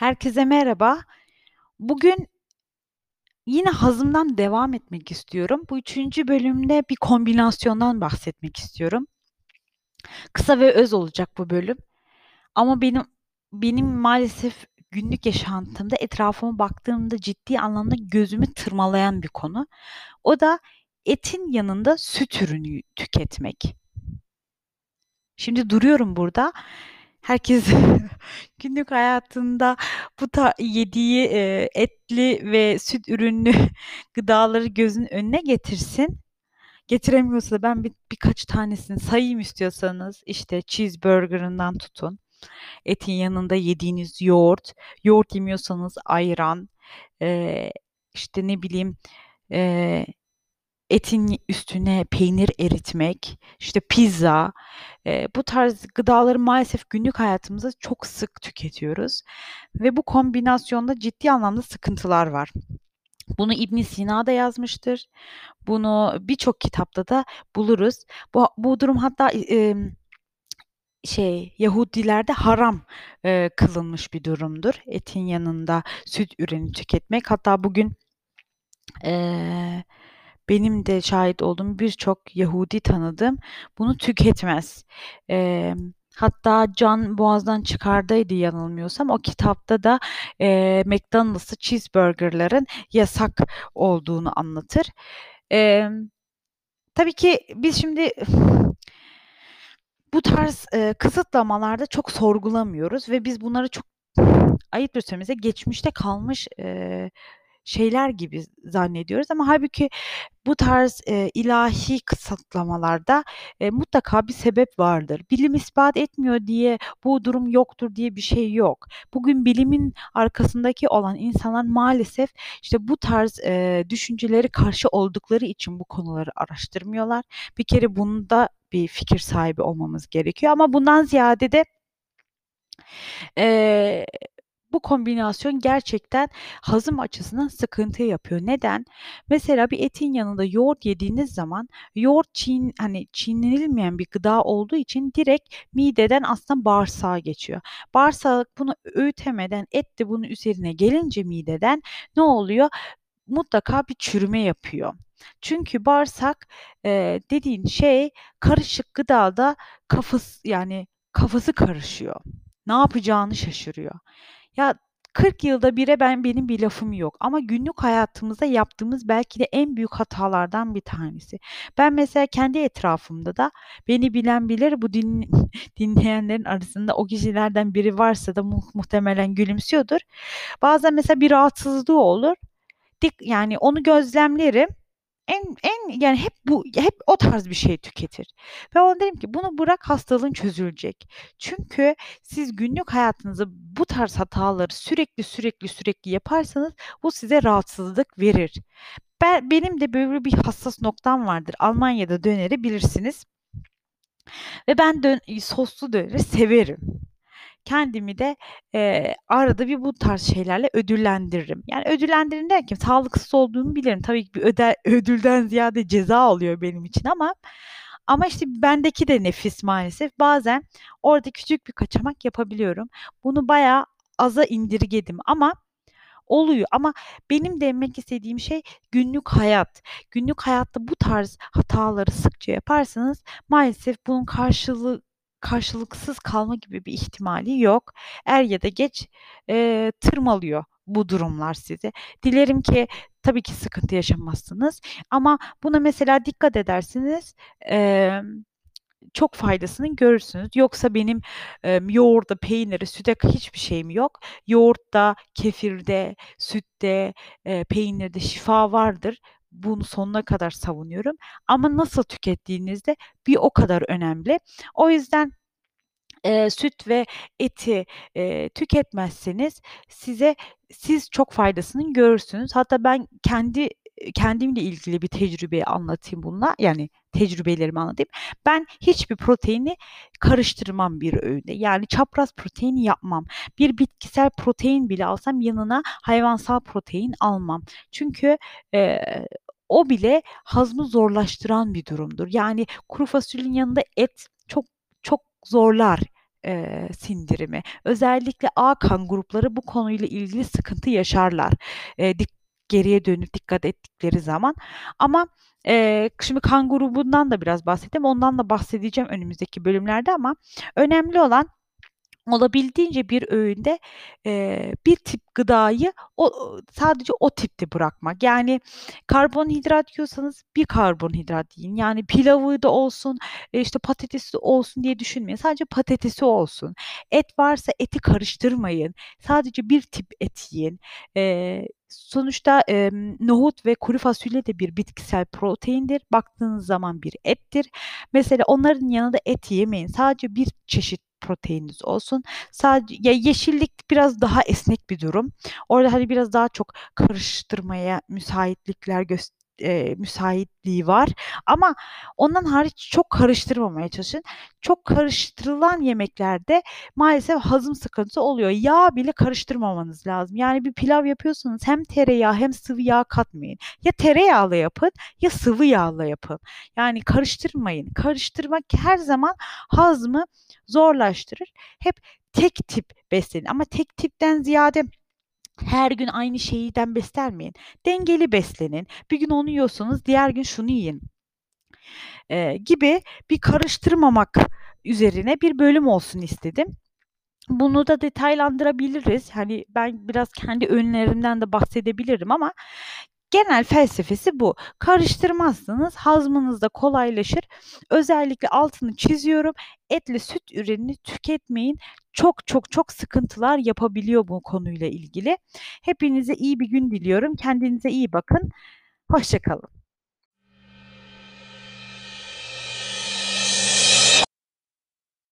Herkese merhaba. Bugün yine hazımdan devam etmek istiyorum. Bu üçüncü bölümde bir kombinasyondan bahsetmek istiyorum. Kısa ve öz olacak bu bölüm. Ama benim benim maalesef günlük yaşantımda etrafıma baktığımda ciddi anlamda gözümü tırmalayan bir konu. O da etin yanında süt ürünü tüketmek. Şimdi duruyorum burada herkes günlük hayatında bu ta yediği e, etli ve süt ürünlü gıdaları gözün önüne getirsin. Getiremiyorsa ben bir, birkaç tanesini sayayım istiyorsanız işte cheeseburger'ından tutun. Etin yanında yediğiniz yoğurt, yoğurt yemiyorsanız ayran, e, işte ne bileyim e, etin üstüne peynir eritmek, işte pizza, e, bu tarz gıdaları maalesef günlük hayatımızda çok sık tüketiyoruz ve bu kombinasyonda ciddi anlamda sıkıntılar var. Bunu İbn Sina da yazmıştır. Bunu birçok kitapta da buluruz. Bu, bu durum hatta e, şey Yahudilerde haram e, kılınmış bir durumdur. Etin yanında süt ürünü tüketmek. Hatta bugün e, benim de şahit olduğum birçok Yahudi tanıdığım bunu tüketmez. E, hatta Can Boğaz'dan çıkardaydı yanılmıyorsam o kitapta da e, McDonald's'ı cheeseburgerların yasak olduğunu anlatır. E, tabii ki biz şimdi bu tarz e, kısıtlamalarda çok sorgulamıyoruz ve biz bunları çok ayıp söylemese geçmişte kalmış e, şeyler gibi zannediyoruz ama halbuki bu tarz e, ilahi kısıtlamalarda e, mutlaka bir sebep vardır. Bilim ispat etmiyor diye bu durum yoktur diye bir şey yok. Bugün bilimin arkasındaki olan insanlar maalesef işte bu tarz e, düşünceleri karşı oldukları için bu konuları araştırmıyorlar. Bir kere bunda bir fikir sahibi olmamız gerekiyor ama bundan ziyade de e, bu kombinasyon gerçekten hazım açısından sıkıntı yapıyor. Neden? Mesela bir etin yanında yoğurt yediğiniz zaman yoğurt çiğn hani çiğnenilmeyen bir gıda olduğu için direkt mideden aslında bağırsağa geçiyor. Bağırsak bunu öğütemeden et de bunun üzerine gelince mideden ne oluyor? Mutlaka bir çürüme yapıyor. Çünkü bağırsak e, dediğin şey karışık gıdada kafası yani kafası karışıyor. Ne yapacağını şaşırıyor. Ya 40 yılda bire ben benim bir lafım yok ama günlük hayatımızda yaptığımız belki de en büyük hatalardan bir tanesi. Ben mesela kendi etrafımda da beni bilen bilir bu din, dinleyenlerin arasında o kişilerden biri varsa da mu, muhtemelen gülümsüyordur. Bazen mesela bir rahatsızlığı olur. Dik yani onu gözlemlerim en en yani hep bu hep o tarz bir şey tüketir. Ve ona dedim ki bunu bırak hastalığın çözülecek. Çünkü siz günlük hayatınızda bu tarz hataları sürekli sürekli sürekli yaparsanız bu size rahatsızlık verir. Ben, benim de böyle bir hassas noktam vardır. Almanya'da döneri bilirsiniz. Ve ben dön soslu döneri severim kendimi de e, arada bir bu tarz şeylerle ödüllendiririm. Yani ödüllendirin derken sağlıksız olduğunu bilirim. Tabii ki bir öde, ödülden ziyade ceza oluyor benim için ama ama işte bendeki de nefis maalesef. Bazen orada küçük bir kaçamak yapabiliyorum. Bunu bayağı aza indirgedim ama oluyor ama benim demek istediğim şey günlük hayat. Günlük hayatta bu tarz hataları sıkça yaparsanız maalesef bunun karşılığı karşılıksız kalma gibi bir ihtimali yok. Er ya da geç e, tırmalıyor bu durumlar sizi. Dilerim ki tabii ki sıkıntı yaşamazsınız ama buna mesela dikkat edersiniz. E, çok faydasını görürsünüz. Yoksa benim e, yoğurda, peyniri, süte hiçbir şeyim yok. Yoğurtta, kefirde, sütte, e, peynirde şifa vardır. Bunu sonuna kadar savunuyorum. Ama nasıl tükettiğinizde bir o kadar önemli. O yüzden e, süt ve eti e, tüketmezseniz size siz çok faydasını görürsünüz. Hatta ben kendi kendimle ilgili bir tecrübeyi anlatayım bununla. Yani tecrübelerimi anlatayım. Ben hiçbir proteini karıştırmam bir öğünde. Yani çapraz protein yapmam. Bir bitkisel protein bile alsam yanına hayvansal protein almam. Çünkü e, o bile hazmı zorlaştıran bir durumdur. Yani kuru fasulyenin yanında et çok çok zorlar eee, sindirimi. Özellikle A kan grupları bu konuyla ilgili sıkıntı yaşarlar. Eee, dik geriye dönüp dikkat ettikleri zaman. Ama, eee, şimdi kan grubundan da biraz bahsedeyim. Ondan da bahsedeceğim önümüzdeki bölümlerde ama önemli olan olabildiğince bir öğünde, eee, bir tip gıdayı o sadece o tipte bırakmak. Yani karbonhidrat yiyorsanız bir karbonhidrat yiyin. Yani pilavı da olsun, eee, işte patatesi olsun diye düşünmeyin. Sadece patatesi olsun. Et varsa eti karıştırmayın. Sadece bir tip et yiyin. Eee, sonuçta, emm, nohut ve kuru fasulye de bir bitkisel proteindir. Baktığınız zaman bir ettir. Mesela onların yanında et yemeyin. Sadece bir çeşit proteininiz olsun. Sadece ya yeşillik biraz daha esnek bir durum. Orada, hani, biraz daha çok karıştırmaya müsaitlikler gös eee, müsaitliği var ama ondan hariç çok karıştırmamaya çalışın. Çok karıştırılan yemeklerde maalesef hazım sıkıntısı oluyor. Yağ bile karıştırmamanız lazım. Yani bir pilav yapıyorsanız hem tereyağı hem sıvı yağ katmayın. Ya tereyağla yapın ya sıvı yağla yapın. Yani karıştırmayın. Karıştırmak her zaman hazmı zorlaştırır. Hep tek tip beslenin ama tek tipten ziyade her gün aynı şeyden beslenmeyin. Dengeli beslenin. Bir gün onu yiyorsanız diğer gün şunu yiyin. Eee, gibi bir karıştırmamak üzerine bir bölüm olsun istedim. Bunu da detaylandırabiliriz. Hani, ben biraz kendi öğünlerimden de bahsedebilirim ama genel felsefesi bu. Karıştırmazsanız hazmınız da kolaylaşır. Özellikle altını çiziyorum, etle süt ürününü tüketmeyin. Çok, çok, çok sıkıntılar yapabiliyor bu konuyla ilgili. Hepinize iyi bir gün diliyorum. Kendinize iyi bakın. Hoşça kalın.